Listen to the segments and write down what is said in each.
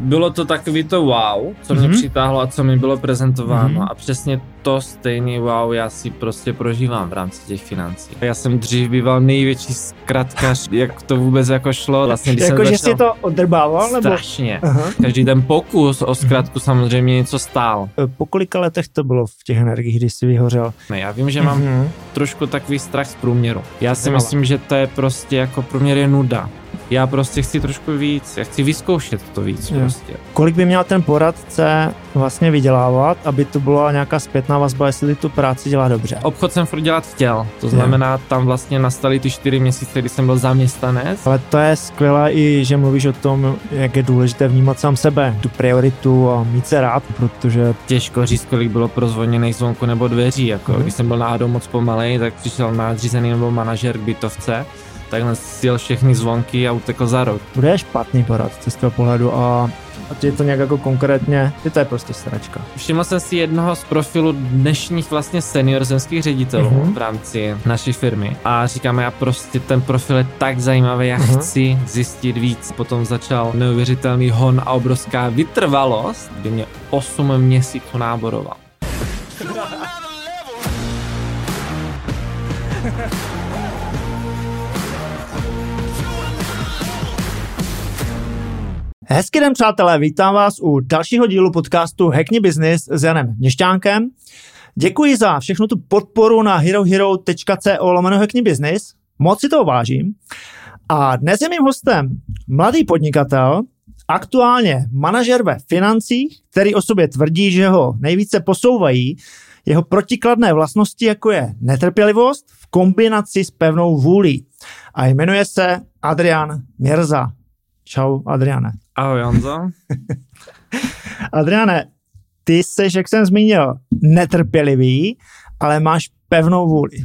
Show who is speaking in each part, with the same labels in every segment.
Speaker 1: bylo to takový to wow, co mě mm-hmm. přitáhlo a co mi bylo prezentováno mm-hmm. a přesně to stejný wow já si prostě prožívám v rámci těch financí. Já jsem dřív býval největší zkratkař, jak to vůbec jako šlo. Vlastně,
Speaker 2: když jako, že jsi to odrbával? Nebo?
Speaker 1: Strašně. Aha. Každý ten pokus o zkratku samozřejmě něco stál.
Speaker 2: E, po kolika letech to bylo v těch energiích, když jsi vyhořel?
Speaker 1: Ne, já vím, že mám mm-hmm. trošku takový strach z průměru. Já si myslím, že to je prostě jako průměr je nuda já prostě chci trošku víc, já chci vyzkoušet to víc je. prostě.
Speaker 2: Kolik by měl ten poradce vlastně vydělávat, aby to byla nějaká zpětná vazba, jestli tu práci dělá dobře?
Speaker 1: Obchod jsem furt dělat chtěl, to znamená, je. tam vlastně nastaly ty čtyři měsíce, kdy jsem byl zaměstnanec.
Speaker 2: Ale to je skvělé i, že mluvíš o tom, jak je důležité vnímat sám sebe, tu prioritu a mít se rád, protože...
Speaker 1: Těžko říct, kolik bylo prozvoněných zvonku nebo dveří, jako hmm. když jsem byl náhodou moc pomalej, tak přišel nadřízený nebo manažer k bytovce takhle sjel všechny zvonky a utekl za rok.
Speaker 2: Bude špatný poradce z toho pohledu a a je to nějak jako konkrétně, je to je prostě sračka.
Speaker 1: Všiml jsem si jednoho z profilů dnešních vlastně senior zemských ředitelů uh-huh. v rámci naší firmy a říkáme, já prostě ten profil je tak zajímavý, já uh-huh. chci zjistit víc. Potom začal neuvěřitelný hon a obrovská vytrvalost, kdy mě 8 měsíců náboroval.
Speaker 2: Hezký den, přátelé, vítám vás u dalšího dílu podcastu Hackni Business s Janem Měšťánkem. Děkuji za všechnu tu podporu na herohero.co lomeno Hackni Business. Moc si to vážím. A dnes je mým hostem mladý podnikatel, aktuálně manažer ve financích, který o sobě tvrdí, že ho nejvíce posouvají jeho protikladné vlastnosti, jako je netrpělivost v kombinaci s pevnou vůlí. A jmenuje se Adrian Mirza. Čau, Adriane.
Speaker 1: Ahoj, Honzo.
Speaker 2: Adriane, ty jsi, jak jsem zmínil, netrpělivý, ale máš pevnou vůli.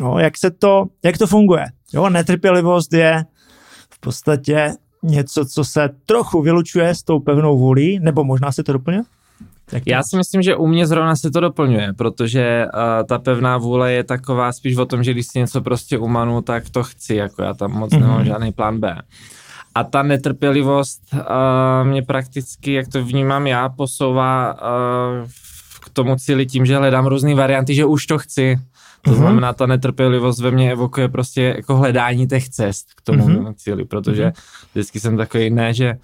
Speaker 2: No, jak, se to, jak to funguje? Jo, netrpělivost je v podstatě něco, co se trochu vylučuje s tou pevnou vůlí, nebo možná se to doplňuje?
Speaker 1: Jak Já si myslím, že u mě zrovna se to doplňuje, protože uh, ta pevná vůle je taková spíš o tom, že když si něco prostě umanu, tak to chci, jako já tam moc mm-hmm. nemám žádný plán B. A ta netrpělivost uh, mě prakticky, jak to vnímám já, posouvá uh, k tomu cíli tím, že hledám různé varianty, že už to chci. To uh-huh. znamená, ta netrpělivost ve mně evokuje prostě jako hledání těch cest k tomu uh-huh. cíli, protože uh-huh. vždycky jsem takový, ne, že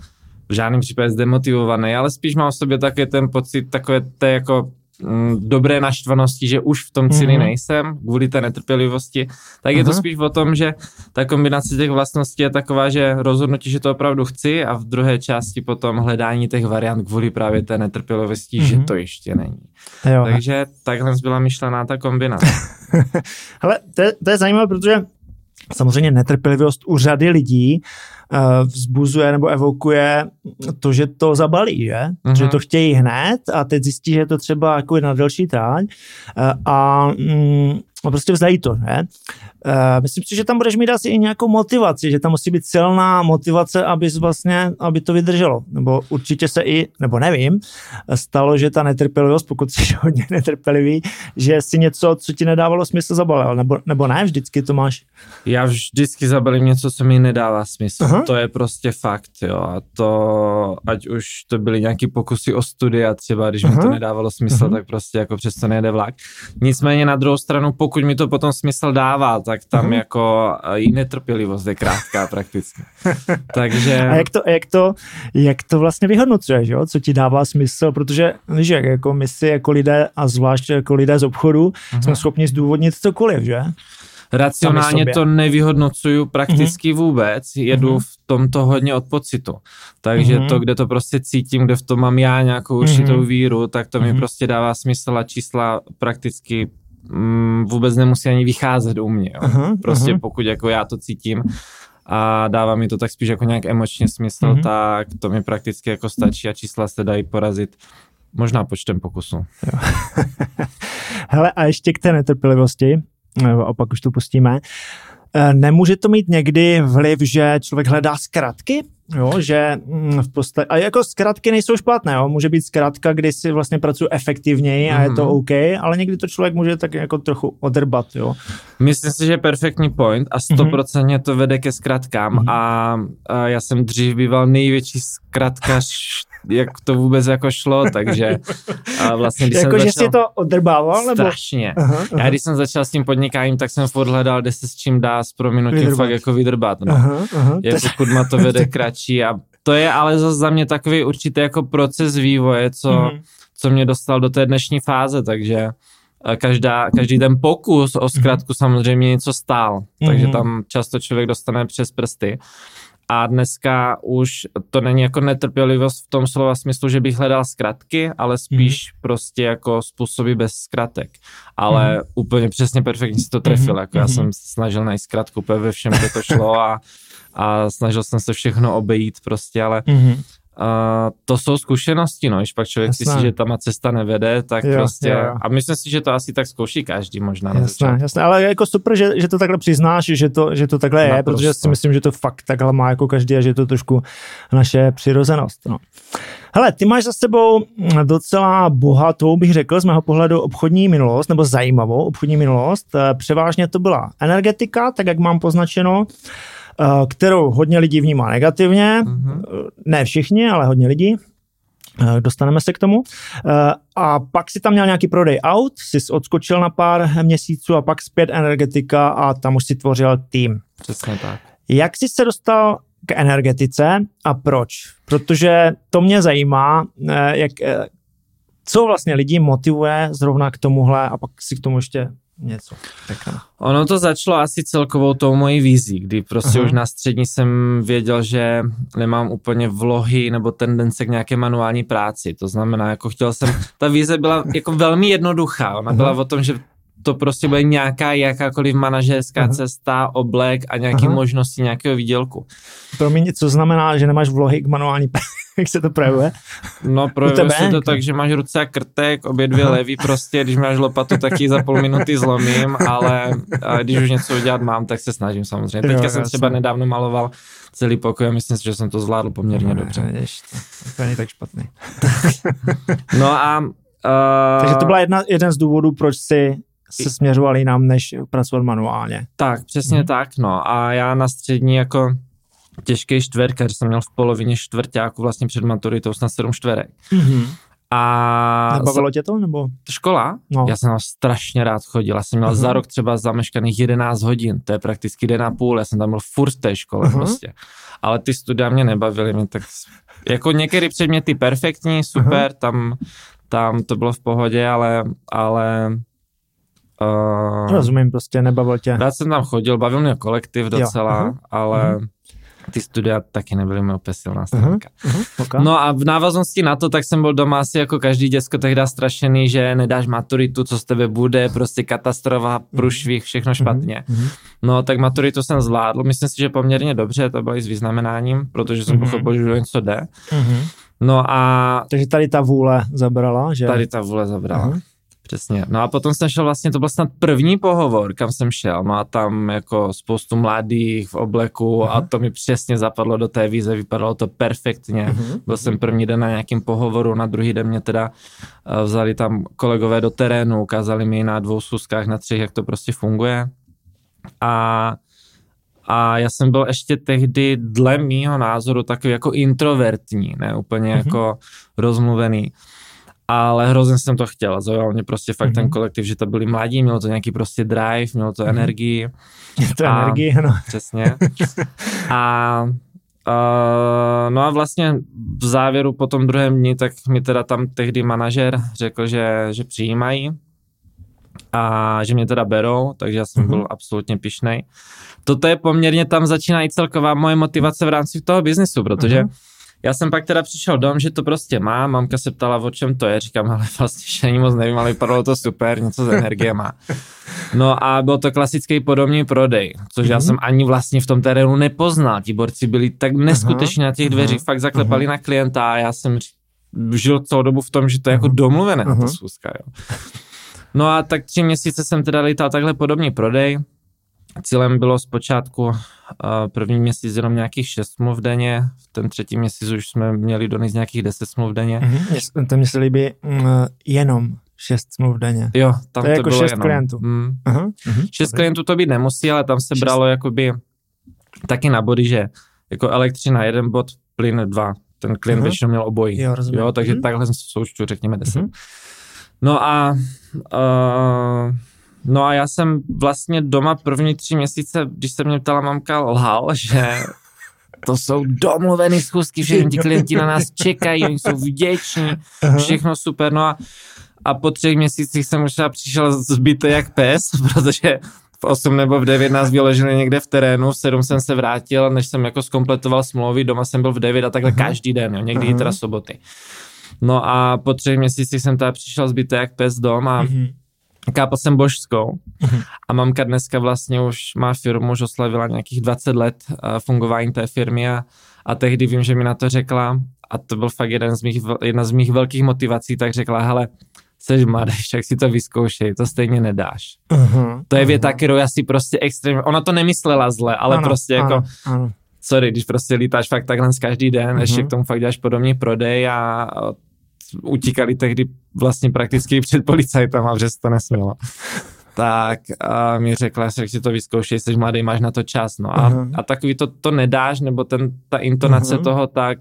Speaker 1: v žádném případě zdemotivovaný, ale spíš mám v sobě také ten pocit takové té jako dobré naštvanosti, že už v tom cíli mm-hmm. nejsem, kvůli té netrpělivosti, tak je to spíš o tom, že ta kombinace těch vlastností je taková, že rozhodnutí, že to opravdu chci a v druhé části potom hledání těch variant kvůli právě té netrpělivosti, mm-hmm. že mhm. to ještě není. Jo. Takže takhle byla myšlená ta kombinace.
Speaker 2: Ale to je, to je zajímavé, protože samozřejmě netrpělivost u řady lidí Eh, vzbuzuje nebo evokuje to, že to zabalí, že? Uh-huh. Že to chtějí hned a teď zjistí, že je to třeba jako na delší tráň eh, a, mm, a prostě vzdají to, ne? Uh, myslím si, že tam budeš mít asi i nějakou motivaci, že tam musí být silná motivace, aby vlastně, aby to vydrželo. Nebo určitě se i, nebo nevím, stalo, že ta netrpělivost, pokud jsi hodně netrpělivý, že si něco, co ti nedávalo smysl, zabalil, nebo, nebo ne, vždycky to máš?
Speaker 1: Já vždycky zabalím něco, co mi nedává smysl. Aha. To je prostě fakt, jo. A to, ať už to byly nějaký pokusy o studia třeba, když Aha. mi to nedávalo smysl, Aha. tak prostě jako přesto nejde vlak. Nicméně na druhou stranu, pokud mi to potom smysl dává, tak tam uh-huh. jako i netrpělivost je krátká prakticky. Takže...
Speaker 2: A jak to, jak to, jak to vlastně vyhodnocuješ, jo? co ti dává smysl, protože víš, jako my si jako lidé a zvlášť jako lidé z obchodu uh-huh. jsme schopni zdůvodnit cokoliv, že?
Speaker 1: Racionálně to nevyhodnocuju prakticky mm-hmm. vůbec, jedu mm-hmm. v tomto hodně od pocitu. Takže mm-hmm. to, kde to prostě cítím, kde v tom mám já nějakou určitou mm-hmm. víru, tak to mm-hmm. mi prostě dává smysl a čísla prakticky mm, vůbec nemusí ani vycházet u mě. Jo. Uh-huh, prostě uh-huh. pokud jako já to cítím a dává mi to tak spíš jako nějak emočně smysl, uh-huh. tak to mi prakticky jako stačí a čísla se dají porazit možná počtem pokusů.
Speaker 2: Hele a ještě k té netrpělivosti, opak už to pustíme. Eh, nemůže to mít někdy vliv, že člověk hledá zkratky? Jo, že mm, v podstatě, a jako zkratky nejsou špatné, jo, může být zkratka, kdy si vlastně pracuji efektivněji a mm-hmm. je to mhm. OK, ale někdy to člověk může tak jako trochu odrbat, jo.
Speaker 1: Myslím si, že je perfektní point a stoprocentně mm-hmm. to vede ke zkratkám mm-hmm. a, a já jsem dřív býval největší zkratkař jak to vůbec jako šlo, takže a vlastně když
Speaker 2: jako,
Speaker 1: jsem
Speaker 2: že si to odrbával? Nebo?
Speaker 1: Strašně. Aha, aha. Já když jsem začal s tím podnikáním, tak jsem furt hledal, kde se s čím dá s prominutím vydrbat. fakt jako vydrbat. No. Aha, aha. Pokud ma to vede kratší a to je ale zase za mě takový určitý jako proces vývoje, co, mm. co mě dostal do té dnešní fáze, takže každá, každý ten pokus o zkratku mm. samozřejmě něco stál, takže mm. tam často člověk dostane přes prsty. A dneska už to není jako netrpělivost v tom slova smyslu, že bych hledal zkratky, ale spíš mm. prostě jako způsoby bez zkratek. Ale mm. úplně přesně perfektně si to trefil. Mm. Jako mm. já mhm. jsem snažil najít zkratku úplně ve všem, kde to šlo a, a snažil jsem se všechno obejít prostě, ale mm. Uh, to jsou zkušenosti, no, když pak člověk jasné. si, že tam cesta nevede, tak jo, prostě, jo, jo. a myslím si, že to asi tak zkouší každý možná
Speaker 2: jasné, na začátku. Jasné, ale jako super, že, že to takhle přiznáš, že to, že to takhle je, protože si myslím, že to fakt takhle má jako každý a že je to trošku naše přirozenost, no. Hele, ty máš za sebou docela bohatou, bych řekl, z mého pohledu obchodní minulost, nebo zajímavou obchodní minulost. Eh, převážně to byla energetika, tak jak mám poznačeno. Kterou hodně lidí vnímá negativně, mm-hmm. ne všichni, ale hodně lidí. Eh, dostaneme se k tomu. A pak si tam měl nějaký prodej aut, jsi odskočil na pár měsíců a pak zpět energetika a tam už si tvořil tým.
Speaker 1: Přesně tak.
Speaker 2: Jak jsi se dostal k energetice a proč? Protože to mě zajímá, jak, co vlastně lidi motivuje zrovna k tomuhle a pak si k tomu ještě něco řekneme.
Speaker 1: Ono to začalo asi celkovou tou mojí vizí, kdy prostě uh-huh. už na střední jsem věděl, že nemám úplně vlohy nebo tendence k nějaké manuální práci. To znamená, jako chtěl jsem, ta vize byla jako velmi jednoduchá. Ona uh-huh. byla o tom, že to prostě bude nějaká jakákoliv manažerská uh-huh. cesta, oblek a nějaké uh-huh. možnosti nějakého výdělku.
Speaker 2: Promiň, co znamená, že nemáš vlohy k manuální práci? Jak se to projevuje?
Speaker 1: No, projevuje se to tak, že máš ruce a krtek, obě dvě levý prostě, když máš lopatu, tak ji za půl minuty zlomím, ale když už něco udělat mám, tak se snažím samozřejmě. Teďka jo, jsem třeba nedávno maloval celý pokoj a myslím si, že jsem to zvládl poměrně no, dobře.
Speaker 2: Jež, to není tak špatný.
Speaker 1: no a... Uh,
Speaker 2: Takže to byla jedna, jeden z důvodů, proč si se směřoval jinam, než pracovat manuálně.
Speaker 1: Tak, přesně hmm. tak, no. A já na střední jako těžký který jsem měl v polovině čtvrtáku vlastně před maturitou snad sedm čtverek. Mm-hmm. A
Speaker 2: Nebavilo tě to, nebo?
Speaker 1: Škola? No. Já jsem tam strašně rád chodil. Já jsem měl uh-huh. za rok třeba zameškaných 11 hodin, to je prakticky den a půl, já jsem tam byl furt v té škole uh-huh. prostě. Ale ty studia mě nebavily, mě tak jako některé předměty perfektní, super, uh-huh. tam, tam to bylo v pohodě, ale, ale
Speaker 2: Uh, Rozumím, prostě nebavil tě.
Speaker 1: Já jsem tam chodil, bavil mě kolektiv docela, jo, uh-huh, ale uh-huh. Ty studia taky nebyly mi úplně silná stránka. Uh-huh, uh-huh, okay. No a v návaznosti na to, tak jsem byl doma asi jako každý děcko tehdy strašený, že nedáš maturitu, co z tebe bude, prostě katastrofa, průšvih, všechno špatně. Uh-huh. No tak maturitu jsem zvládl, myslím si, že poměrně dobře, to bylo i s vyznamenáním, protože jsem uh-huh. pochopil, že něco jde. Uh-huh. No a...
Speaker 2: Takže tady ta vůle zabrala, že?
Speaker 1: Tady ta vůle zabrala. Přesně. No a potom jsem šel vlastně, to byl snad první pohovor, kam jsem šel. No a tam jako spoustu mladých v obleku uh-huh. a to mi přesně zapadlo do té víze, vypadalo to perfektně. Uh-huh. Byl jsem první den na nějakém pohovoru, na druhý den mě teda uh, vzali tam kolegové do terénu, ukázali mi na dvou schůzkách, na třech, jak to prostě funguje. A a já jsem byl ještě tehdy dle mýho názoru takový jako introvertní, ne úplně uh-huh. jako rozmluvený ale hrozně jsem to chtěl. Zaujal mě prostě fakt mm-hmm. ten mhm. kolektiv, že to byli mladí, mělo to nějaký prostě drive, mělo to mm-hmm. energii.
Speaker 2: Mělo to a, energii, ano.
Speaker 1: Přesně. a Uh, no a vlastně v závěru po tom druhém dni, tak mi teda tam tehdy manažer řekl, že, že přijímají a že mě teda berou, takže já jsem mm-hmm. byl absolutně pišnej. Toto je poměrně, tam začíná i celková moje motivace v rámci toho biznisu, protože mm-hmm já jsem pak teda přišel dom, že to prostě má, mamka se ptala, o čem to je, říkám, ale vlastně že ani moc nevím, ale vypadalo to super, něco z energie má. No a byl to klasický podobný prodej, což mm-hmm. já mhm. jsem ani vlastně v tom terénu nepoznal. Ti borci byli tak neskutečně na těch dveřích, fakt zaklepali na klienta a já jsem žil celou dobu v tom, že to je jako domluvené na to schůzka, jo. No a tak tři měsíce jsem teda lítal takhle podobný prodej cílem bylo zpočátku uh, první měsíc jenom nějakých 6 smluv denně, v ten třetí měsíc už jsme měli donést nějakých 10 smluv denně.
Speaker 2: Mm-hmm. To mi se líbí mm, jenom šest smluv denně.
Speaker 1: Jo, tam
Speaker 2: to je
Speaker 1: to
Speaker 2: jako
Speaker 1: bylo
Speaker 2: šest
Speaker 1: jenom.
Speaker 2: klientů.
Speaker 1: Mm.
Speaker 2: Aha,
Speaker 1: Šest
Speaker 2: dobrý.
Speaker 1: klientů to být nemusí, ale tam se
Speaker 2: Šest.
Speaker 1: bralo jakoby taky na body, že jako elektřina jeden bod, plyn dva. Ten klient
Speaker 2: Aha.
Speaker 1: většinou měl obojí.
Speaker 2: Jo, rozumím.
Speaker 1: Jo, takže
Speaker 2: Mhm.
Speaker 1: takhle součtu řekněme 10.
Speaker 2: Mhm.
Speaker 1: No a uh, no a já jsem vlastně doma první tři měsíce, když se mě ptala mamka, lhal, že to jsou domluvený schůzky, všechny ti klienti na nás čekají, oni jsou vděční, všechno super, no a, a po třech měsících jsem už třeba přišel zbytý jak pes, protože v 8 nebo v 9 nás vyložili někde v terénu, v 7 jsem se vrátil, než jsem jako skompletoval smlouvy, doma jsem byl v 9 a takhle
Speaker 2: Aha.
Speaker 1: každý den, jo, někdy i
Speaker 2: Aha.
Speaker 1: teda soboty. No a po třech měsících jsem teda přišel zbytý jak pes dom a
Speaker 2: Mhm.
Speaker 1: Kápal jsem božskou
Speaker 2: Mhm.
Speaker 1: a mamka dneska vlastně už má firmu, už oslavila nějakých 20 let uh, fungování té firmy a, a tehdy vím, že mi na to řekla a to byl fakt jeden z mých, jedna z mých velkých motivací, tak řekla, hele, jsi mladý, však si to vyzkoušej, to stejně nedáš.
Speaker 2: Aha,
Speaker 1: To je věta, kterou já si prostě extrémně, ona to nemyslela zle, ale
Speaker 2: Ano,
Speaker 1: prostě jako,
Speaker 2: ano, ano.
Speaker 1: sorry, když prostě lítáš fakt takhle z každý den,
Speaker 2: Mhm.
Speaker 1: ještě k tomu fakt děláš podobný prodej a utíkali tehdy vlastně prakticky před policajtama, protože se to nesmělo. Tak a mi řekla, že si to vyzkoušej, jsi mladý, máš na to čas. No a,
Speaker 2: Aha.
Speaker 1: a takový to, to nedáš, nebo ten, ta intonace
Speaker 2: Aha.
Speaker 1: toho, tak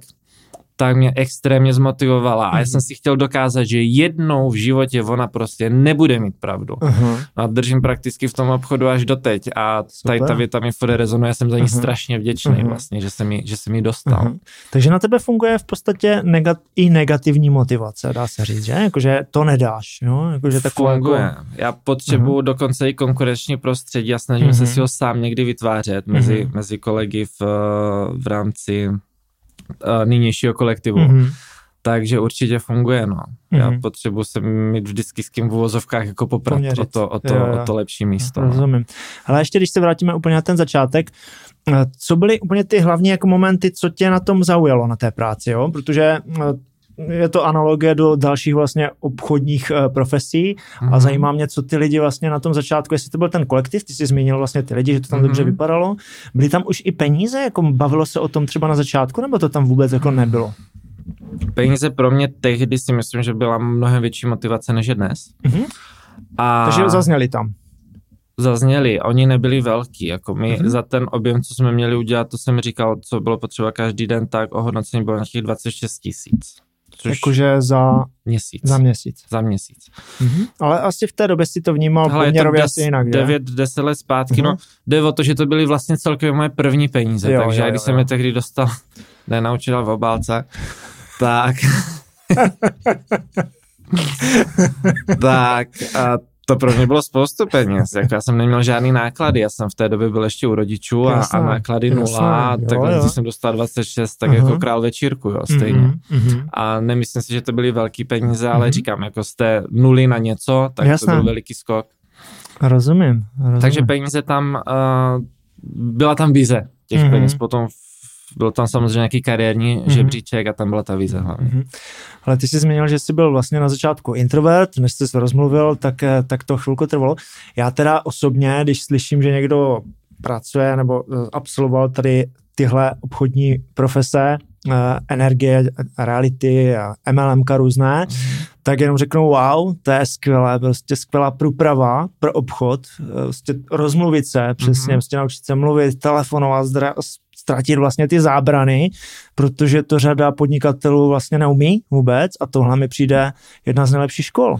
Speaker 1: tak mě extrémně zmotivovala. A já
Speaker 2: Mhm.
Speaker 1: jsem si chtěl dokázat, že jednou v životě ona prostě nebude mít pravdu.
Speaker 2: Aha.
Speaker 1: A držím prakticky v tom obchodu až doteď a tady ta věta mi furt rezonuje, jsem za ní
Speaker 2: Aha.
Speaker 1: strašně vděčný
Speaker 2: Aha.
Speaker 1: vlastně, že jsem ji, že jsem ji dostal.
Speaker 2: Aha. Takže na tebe funguje v podstatě negat- i negativní motivace, dá se říct, že? Jakože to nedáš, jo? Jakože taková
Speaker 1: Funguje.
Speaker 2: Jako...
Speaker 1: Já potřebuju dokonce i konkurenční prostředí a snažím se
Speaker 2: Mhm.
Speaker 1: si ho sám někdy vytvářet mezi,
Speaker 2: Mhm.
Speaker 1: mezi kolegy v, v rámci uh, nynějšího kolektivu.
Speaker 2: Mhm.
Speaker 1: Takže určitě funguje, no. Já
Speaker 2: Mhm.
Speaker 1: potřebuji se mít vždycky s kým v uvozovkách jako poprat
Speaker 2: Poměřit.
Speaker 1: o to, o, to,
Speaker 2: Jo, jo.
Speaker 1: o to lepší místo. no.
Speaker 2: Rozumím. Ale ještě, když se vrátíme úplně na ten začátek, eh, co byly úplně ty hlavní jako momenty, co tě na tom zaujalo na té práci, jo? Protože eh, je to analogie do dalších vlastně obchodních uh, profesí a
Speaker 1: Mhm.
Speaker 2: zajímá mě, co ty lidi vlastně na tom začátku, jestli to byl ten kolektiv, ty jsi zmínil vlastně ty lidi, že to tam
Speaker 1: Mhm.
Speaker 2: dobře vypadalo, byly tam už i peníze, jako bavilo se o tom třeba na začátku, nebo to tam vůbec jako nebylo?
Speaker 1: Peníze pro mě tehdy si myslím, že byla mnohem větší motivace než je dnes.
Speaker 2: Mhm.
Speaker 1: A
Speaker 2: Takže zazněli tam.
Speaker 1: zazněli, oni nebyli velký, jako my
Speaker 2: Mhm.
Speaker 1: za ten objem, co jsme měli udělat, to jsem říkal, co bylo potřeba každý den, tak ohodnocení bylo nějakých 26 tisíc. Což
Speaker 2: Jakože za,
Speaker 1: měsíc.
Speaker 2: za měsíc.
Speaker 1: Za měsíc.
Speaker 2: Mhm. Ale asi v té době si to vnímal
Speaker 1: Hele,
Speaker 2: poměrově asi jinak, že?
Speaker 1: 9, 10 let zpátky,
Speaker 2: Mhm.
Speaker 1: no jde o to, že to byly vlastně celkově moje první peníze,
Speaker 2: Jo,
Speaker 1: takže
Speaker 2: jo,
Speaker 1: já, když
Speaker 2: jo,
Speaker 1: jsem
Speaker 2: jo.
Speaker 1: je tehdy dostal, ne naučil v obálce, tak tak a to pro mě bylo spoustu peněz, jako já jsem neměl žádný náklady, já jsem v té době byl ještě u rodičů a, a náklady
Speaker 2: jasné,
Speaker 1: nula,
Speaker 2: jo, jo.
Speaker 1: když jsem dostal 26, tak
Speaker 2: Aha.
Speaker 1: jako král večírku, jo, stejně.
Speaker 2: Mhm, mhm.
Speaker 1: A nemyslím si, že to byly velký peníze, ale
Speaker 2: Mhm.
Speaker 1: říkám, jako z té nuly na něco, tak
Speaker 2: Jasné.
Speaker 1: to byl veliký skok.
Speaker 2: Rozumím, rozumím.
Speaker 1: Takže peníze tam, uh, byla tam vize těch
Speaker 2: Mhm.
Speaker 1: mm-hmm. peněz, potom v- byl tam samozřejmě nějaký kariérní
Speaker 2: Mhm.
Speaker 1: mm-hmm. žebříček a tam byla ta vize hlavně.
Speaker 2: Mhm. Ale ty jsi zmínil, že jsi byl vlastně na začátku introvert, než jsi se rozmluvil, tak, eh, tak to chvilku trvalo. Já teda osobně, když slyším, že někdo pracuje nebo eh, absolvoval tady tyhle obchodní profese, eh, energie, reality a MLMka různé, tak jenom řeknu wow, to je skvělé, prostě skvělá průprava pro obchod, prostě rozmluvit se, přesně,
Speaker 1: Mhm.
Speaker 2: prostě naučit se mluvit, telefonovat, zdra, ztratit vlastně ty zábrany, protože to řada podnikatelů vlastně neumí vůbec a tohle mi přijde jedna z nejlepších škol.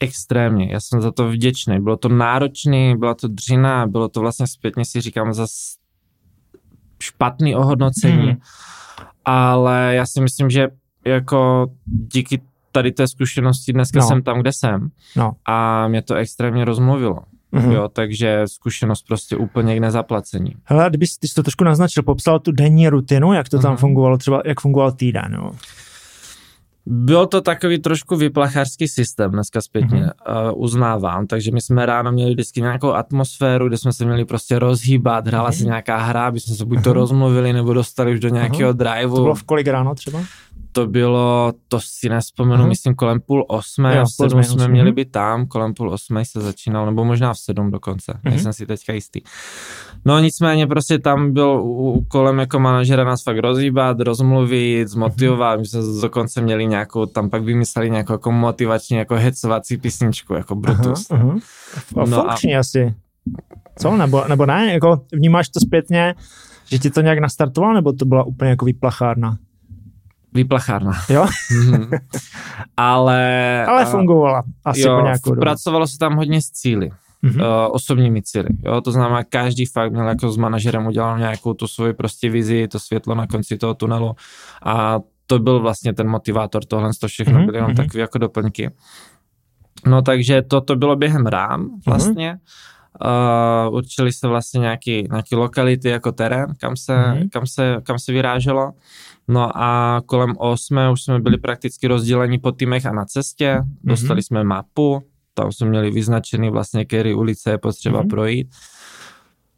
Speaker 1: Extrémně, já jsem za to vděčný. Bylo to náročný, byla to dřina, bylo to vlastně zpětně si říkám za špatný ohodnocení,
Speaker 2: Mhm.
Speaker 1: mm. ale já si myslím, že jako díky tady té zkušenosti dneska
Speaker 2: no.
Speaker 1: jsem tam, kde jsem
Speaker 2: No.
Speaker 1: a mě to extrémně rozmluvilo.
Speaker 2: Mhm.
Speaker 1: Mm. Jo, takže zkušenost prostě úplně k nezaplacení.
Speaker 2: Hele, kdyby ty jsi to trošku naznačil, popsal tu denní rutinu, jak to tam
Speaker 1: Mhm.
Speaker 2: fungovalo, třeba jak fungoval týden, jo.
Speaker 1: Byl to takový trošku vyplachářský systém, dneska zpětně
Speaker 2: Mhm.
Speaker 1: uh, uznávám, takže my jsme ráno měli vždycky nějakou atmosféru, kde jsme se měli prostě rozhýbat, hrála se nějaká hra, aby jsme se buď to
Speaker 2: Mhm.
Speaker 1: rozmluvili, nebo dostali už do nějakého driveu.
Speaker 2: To bylo v kolik ráno třeba?
Speaker 1: To bylo, to si nespomenu, uh-huh. myslím kolem půl osmé, jo, v sedm jsme osm, měli být tam, kolem půl osmé se začínal, nebo možná v sedm dokonce, uh-huh. nejsem si teďka jistý. No nicméně prostě tam byl kolem jako manažera nás fakt rozhýbat, rozmluvit, zmotivovat, uh-huh. my jsme dokonce měli nějakou, tam pak vymysleli nějakou jako motivační, jako hecovací písničku, jako Brutus. Uh-huh,
Speaker 2: uh-huh. No funkční a... asi. Co? Nebo, nebo ne? Jako vnímáš to zpětně, že ti to nějak nastartovalo, nebo to byla úplně jako vyplachárna?
Speaker 1: Vyplachárna.
Speaker 2: Jo?
Speaker 1: Ale...
Speaker 2: Ale fungovala asi jo, po nějakou dobu.
Speaker 1: pracovalo se tam hodně s cíly. Mm-hmm. Uh, osobními cíly. Jo? To znamená, každý fakt měl jako s manažerem udělal nějakou tu svoji prostě vizi, to světlo na konci toho tunelu a to byl vlastně ten motivátor, tohle to všechno mm-hmm. byly jenom mm-hmm. takové jako doplňky. No takže to, to bylo během rám mhm. vlastně. Mm-hmm Uh, určili se vlastně nějaký, nějaký lokality jako terén, kam se, mm-hmm. kam, se, kam se vyráželo. No a kolem 8 už jsme byli prakticky rozděleni po týmech a na cestě. Mm-hmm. Dostali jsme mapu, tam jsme měli vyznačený vlastně, který ulice je potřeba mm-hmm. projít.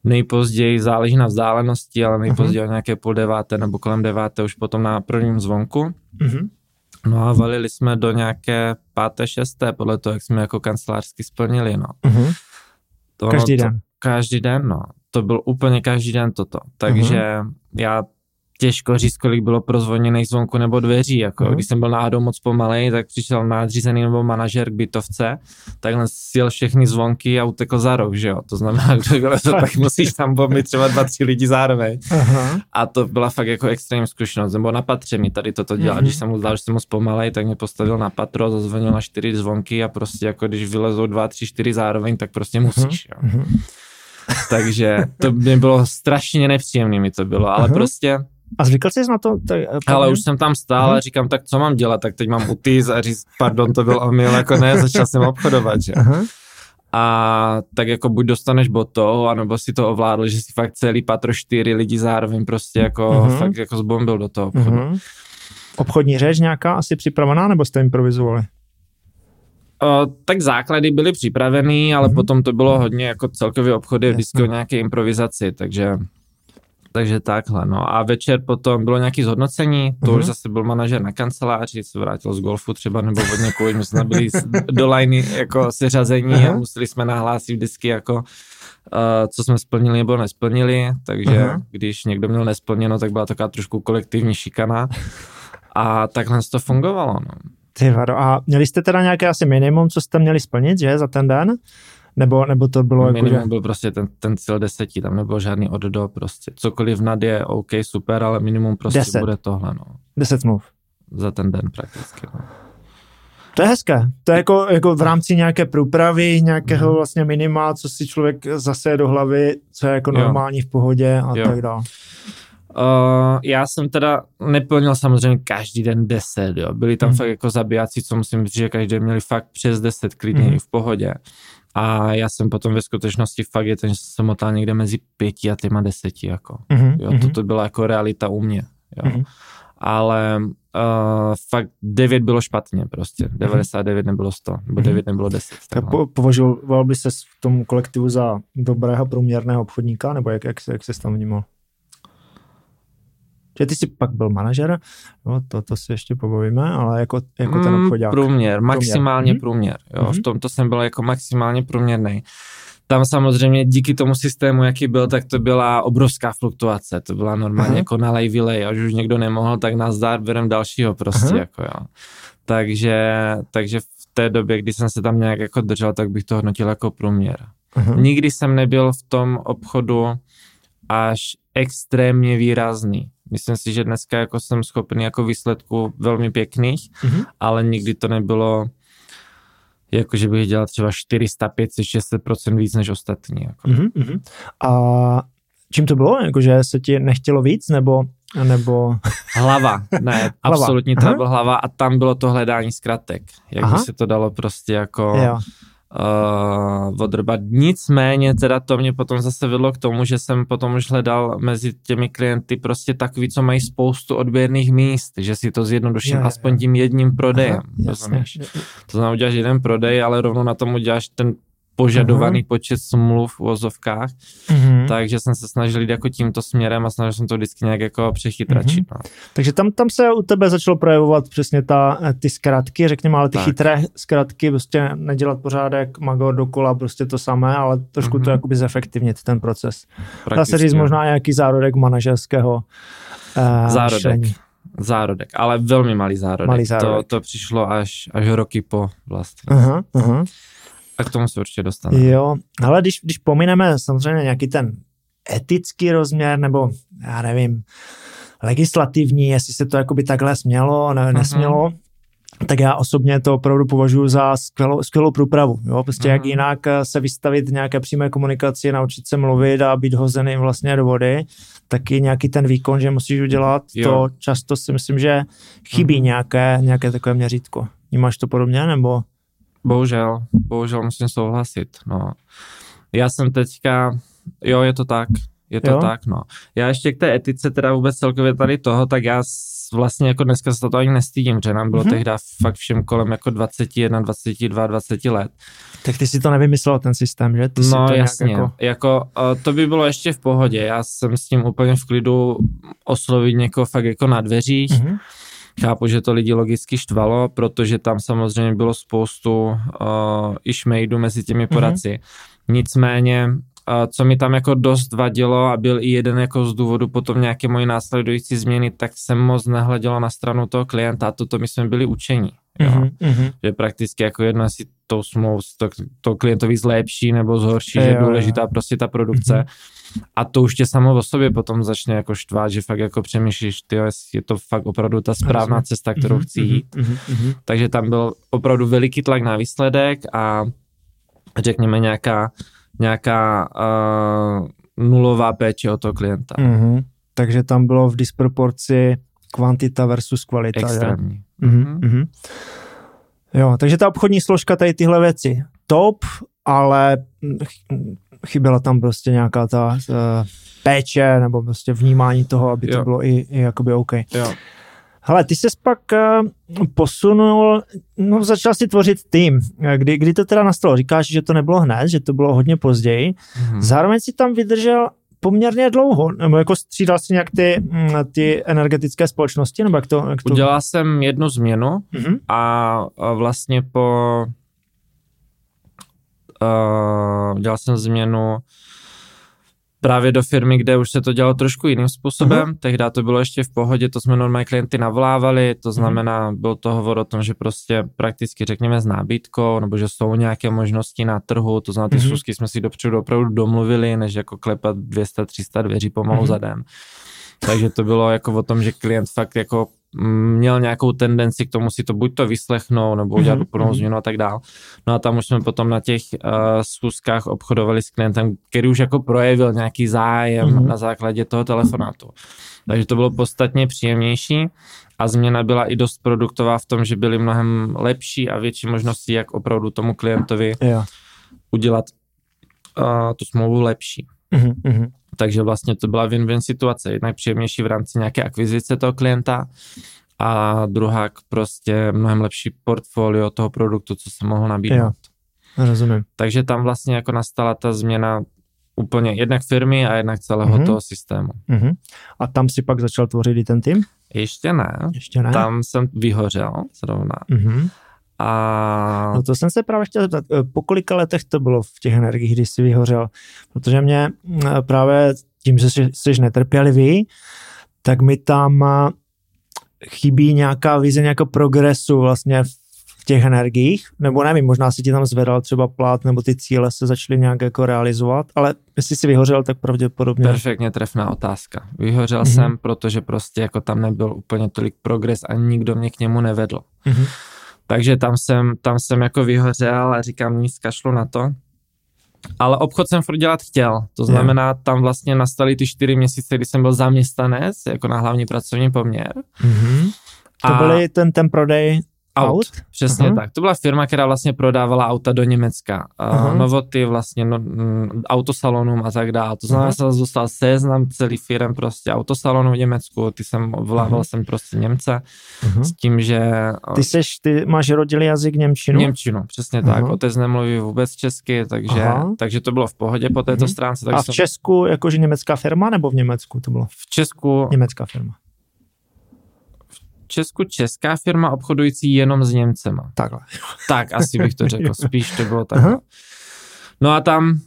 Speaker 1: Nejpozději záleží na vzdálenosti, ale nejpozději mm-hmm. nějaké půl deváté nebo kolem deváté už potom na prvním zvonku. Mm-hmm. No a valili jsme do nějaké páté, šesté, podle toho, jak jsme jako kancelářsky splnili, no. Mm-hmm.
Speaker 2: To, každý den. To,
Speaker 1: každý den, no. To byl úplně každý den toto. Takže uh-huh. já těžko říct, kolik bylo prozvoněných zvonku nebo dveří. Jako, uh-huh. Když jsem byl náhodou moc pomalej, tak přišel nadřízený nebo manažer k bytovce, takhle sjel všechny zvonky a utekl za rok, že jo. To znamená, kdo to, tak musíš tam bombit třeba dva, tři lidi zároveň. Uh-huh. A to byla fakt jako extrémní zkušenost. Nebo na patře mi tady toto dělá. Uh-huh. Když jsem mu zdal, že jsem moc pomalej, tak mě postavil na patro, zazvonil na čtyři zvonky a prostě jako když vylezou dva, tři, čtyři zároveň, tak prostě musíš. Uh-huh. Jo. Takže to by bylo strašně nepříjemné mi to bylo, ale uh-huh. prostě
Speaker 2: a zvykl jsi na to? Tak,
Speaker 1: eh, Ale už jsem tam stál a říkám, tak co mám dělat, tak teď mám utýz a říct, pardon, to byl omyl, jako ne, začal jsem obchodovat, že? Aha. A tak jako buď dostaneš boto, anebo si to ovládl, že si fakt celý patro čtyři lidi zároveň prostě jako uh-huh. fakt jako zbombil do toho obchodu. Uh-huh.
Speaker 2: Obchodní řeč nějaká asi připravená, nebo jste improvizovali?
Speaker 1: O, tak základy byly připravený, ale uh-huh. potom to bylo hodně jako celkově obchody vždycky o nějaké improvizaci, takže takže takhle, no. A večer potom bylo nějaké zhodnocení, to uh-huh. už mhm. zase byl manažer na kanceláři, se vrátil z golfu třeba, nebo od někoho, my jsme byli do liney jako seřazení uh-huh. a museli jsme nahlásit vždycky jako uh, co jsme splnili nebo nesplnili, takže uh-huh. když někdo měl nesplněno, tak byla taková trošku kolektivní šikana a takhle to fungovalo, no.
Speaker 2: Ty vado, a měli jste teda nějaké asi minimum, co jste měli splnit, že, za ten den? Nebo, nebo to bylo
Speaker 1: Minimum
Speaker 2: jako, že...
Speaker 1: byl prostě ten, ten cíl deseti, tam nebylo žádný od do prostě. Cokoliv nad je OK, super, ale minimum prostě deset. bude tohle, no.
Speaker 2: Deset smluv.
Speaker 1: Za ten den prakticky, no.
Speaker 2: To je hezké. To je jako, jako v rámci nějaké průpravy, nějakého mm. vlastně minima, co si člověk zase do hlavy, co je jako normální jo. v pohodě a jo. tak dále.
Speaker 1: Uh, já jsem teda neplnil samozřejmě každý den 10, jo. Byli tam mm. fakt jako zabijáci, co musím říct, že každý den měli fakt přes 10 klidně mm. v pohodě. A já jsem potom ve skutečnosti fakt je ten, že jsem motal někde mezi pěti a těma deseti, jako. Mm-hmm. Jo, mhm. toto byla jako realita u mě, jo. Mm-hmm. Ale uh, fakt 9 bylo špatně prostě, 99 mhm. nebylo 100, nebo 9 mhm. nebylo 10.
Speaker 2: Tak po, považoval by se v tom kolektivu za dobrého průměrného obchodníka, nebo jak, jak, jak se tam vnímal? Že ty jsi pak byl manažer, no, to, to si ještě pobavíme, ale jako, jako ten mm, obchodák.
Speaker 1: Průměr, maximálně průměr. průměr jo, mm-hmm. v tomto jsem byl jako maximálně průměrný. Tam samozřejmě díky tomu systému, jaký byl, tak to byla obrovská fluktuace. To byla normálně Aha. jako nalej, vylej. Až už někdo nemohl, tak nás zdár berem dalšího prostě. Aha. Jako, jo. Takže, takže v té době, kdy jsem se tam nějak jako držel, tak bych to hodnotil jako průměr. Aha. Nikdy jsem nebyl v tom obchodu až extrémně výrazný. Myslím si, že dneska jako jsem schopný jako výsledku velmi pěkných, mm-hmm. ale nikdy to nebylo jako, že bych dělal třeba 400, 500, 600% víc než ostatní. Jako. Mm-hmm.
Speaker 2: A čím to bylo? Jako, že se ti nechtělo víc, nebo nebo...
Speaker 1: Hlava, ne, hlava. absolutní to hlava a tam bylo to hledání zkratek, jak Aha. by se to dalo prostě jako... Jo uh, odrbat. Nicméně teda to mě potom zase vedlo k tomu, že jsem potom už hledal mezi těmi klienty prostě takový, co mají spoustu odběrných míst, že si to zjednoduším je, aspoň je. tím jedním prodejem. Aha, To znamená, uděláš jeden prodej, ale rovnou na tom uděláš ten požadovaný uh-huh. počet smluv v vozovkách, uh-huh. takže jsem se snažil jít jako tímto směrem a snažil jsem to vždycky nějak jako přechytračit. Uh-huh. No.
Speaker 2: Takže tam, tam se u tebe začalo projevovat přesně ta, eh, ty zkratky, řekněme, ale ty tak. chytré zkratky, prostě nedělat pořádek, magor dokola, prostě to samé, ale trošku uh-huh. to jakoby zefektivnit ten proces. Dá se říct možná nějaký zárodek manažerského uh,
Speaker 1: zárodek. Myšlení. Zárodek, ale velmi malý zárodek. Malý zárodek. To, to přišlo až, až roky po vlastně. Uh-huh, uh-huh. A k tomu se určitě dostaneme.
Speaker 2: Jo, ale když, když pomineme samozřejmě nějaký ten etický rozměr, nebo já nevím, legislativní, jestli se to jakoby takhle smělo, ne, nesmělo, uh-huh. tak já osobně to opravdu považuji za skvělou, skvělou průpravu. Jo? Prostě uh-huh. jak jinak se vystavit nějaké přímé komunikaci, naučit se mluvit a být hozený vlastně do vody, taky nějaký ten výkon, že musíš udělat, jo. to často si myslím, že chybí uh-huh. nějaké, nějaké takové měřítko. Máš to podobně, nebo?
Speaker 1: Bohužel, bohužel musím souhlasit, no. Já jsem teďka, jo, je to tak, je to jo? tak, no. Já ještě k té etice teda vůbec celkově tady toho, tak já vlastně jako dneska se to ani nestydím, že nám bylo mm-hmm. tehdy fakt všem kolem jako 21, 22, 20 let.
Speaker 2: Tak ty si to nevymyslel, ten systém, že? Ty
Speaker 1: no to jasně, jako... jako to by bylo ještě v pohodě, já jsem s tím úplně v klidu oslovit někoho fakt jako na dveřích, mm-hmm Chápu, že to lidi logicky štvalo, protože tam samozřejmě bylo spoustu uh, i šmejdů mezi těmi mhm. poradci. Mm-hmm. Nicméně, uh, co mi tam jako dost vadilo a byl i jeden jako z důvodu potom nějaké moje následující změny, tak jsem moc nehledělo na stranu toho klienta, toto my jsme byli učení. Jo? Mm-hmm. Že prakticky jako jedno si tou smlouvou to, to klientovi zlepší nebo zhorší, je, že je důležitá jo. prostě ta produkce. Mm-hmm a to už tě samo o sobě potom začne jako štvát, že fakt jako přemýšlíš, ty je to fakt opravdu ta správná cesta, kterou mhm, chci jít. Mm-hmm. Takže tam byl opravdu veliký tlak na výsledek a řekněme nějaká, nějaká uh, nulová péče o toho klienta. Mm-hmm.
Speaker 2: Takže tam bylo v disproporci kvantita versus kvalita.
Speaker 1: Extrémní.
Speaker 2: Mm-hmm. Mm-hmm. Jo, takže ta obchodní složka tady tyhle věci top, ale chyběla tam prostě nějaká ta uh, péče nebo prostě vnímání toho, aby jo. to bylo i, i jakoby OK.
Speaker 1: Jo.
Speaker 2: Hele, ty jsi pak uh, posunul, no začal si tvořit tým. Kdy, kdy to teda nastalo? Říkáš, že to nebylo hned, že to bylo hodně později. Mm-hmm. Zároveň si tam vydržel poměrně dlouho, nebo jako střídal si nějak ty, mm, ty energetické společnosti, nebo jak to? Jak to...
Speaker 1: Udělal jsem jednu změnu mm-hmm. a vlastně po uh, dělal jsem změnu právě do firmy, kde už se to dělalo trošku jiným způsobem. Uh-huh. Tehdy to bylo ještě v pohodě, to jsme normálně klienty navolávali, to mhm. znamená, uh-huh. byl to hovor o tom, že prostě prakticky řekněme s nábytkou, nebo že jsou nějaké možnosti na trhu, to znamená, ty uh-huh. schůzky jsme si dopředu opravdu domluvili, než jako klepat 200-300 dveří pomalu uh-huh. za den. Takže to bylo jako o tom, že klient fakt jako měl nějakou tendenci k tomu si to buď to vyslechnout, nebo udělat mm-hmm. úplnou změnu a tak dál. No a tam už jsme potom na těch uh, schůzkách obchodovali s klientem, který už jako projevil nějaký zájem mm-hmm. na základě toho telefonátu. Takže to bylo podstatně příjemnější a změna byla i dost produktová v tom, že byly mnohem lepší a větší možnosti, jak opravdu tomu klientovi yeah. udělat uh, tu smlouvu lepší. Mm-hmm. Takže vlastně to byla win-win situace. Jednak příjemnější v rámci nějaké akvizice toho klienta a druhá prostě mnohem lepší portfolio toho produktu, co se mohl nabídnout.
Speaker 2: Jo, rozumím.
Speaker 1: Takže tam vlastně jako nastala ta změna úplně jednak firmy a jednak celého mm-hmm. toho systému. Mm-hmm.
Speaker 2: A tam si pak začal tvořit i ten tým?
Speaker 1: Ještě ne.
Speaker 2: Ještě ne?
Speaker 1: Tam jsem vyhořel zrovna. Mm-hmm. A...
Speaker 2: No to jsem se právě chtěl zeptat, eh, po kolika letech to bylo v těch energiích, když jsi vyhořel? Protože mě eh, právě tím, že jsi, jsi netrpělivý, tak mi tam eh, chybí nějaká vize, nějakého progresu vlastně v těch energiích, nebo nevím, možná si ti tam zvedal třeba plát, nebo ty cíle se začaly nějak jako realizovat, ale jestli jsi vyhořel, tak pravděpodobně.
Speaker 1: Perfektně trefná otázka. Vyhořel mm-hmm. jsem, protože prostě jako tam nebyl úplně tolik progres a nikdo mě k němu nevedl. Mm-hmm. Takže tam jsem, tam jsem jako vyhořel a říkám, nic kašlu na to. Ale obchod jsem furt dělat chtěl, to znamená, tam vlastně nastaly ty čtyři měsíce, kdy jsem byl zaměstnanec, jako na hlavní pracovní poměr. Mm-hmm.
Speaker 2: To a, byly ten, ten prodej aut? aut?
Speaker 1: Přesně uh-huh. tak. To byla firma, která vlastně prodávala auta do Německa. Uh, Novoty vlastně, no, m, autosalonům a tak dále. To znamená, uh-huh. jsem dostal seznam celý firm prostě autosalonů v Německu, ty jsem volával jsem prostě Němce uh-huh. s tím, že...
Speaker 2: Ty seš, ty máš rodilý jazyk Němčinu?
Speaker 1: Němčinu, přesně uh-huh. tak. Otec nemluví vůbec česky, takže, uh-huh. takže to bylo v pohodě po této uh-huh. stránce.
Speaker 2: Tak a v jsem... Česku jakože německá firma nebo v Německu to bylo?
Speaker 1: V Česku...
Speaker 2: Německá firma.
Speaker 1: Česku česká firma obchodující jenom s Němcema.
Speaker 2: Takhle.
Speaker 1: Tak, asi bych to řekl. Spíš to bylo tak. No a tam,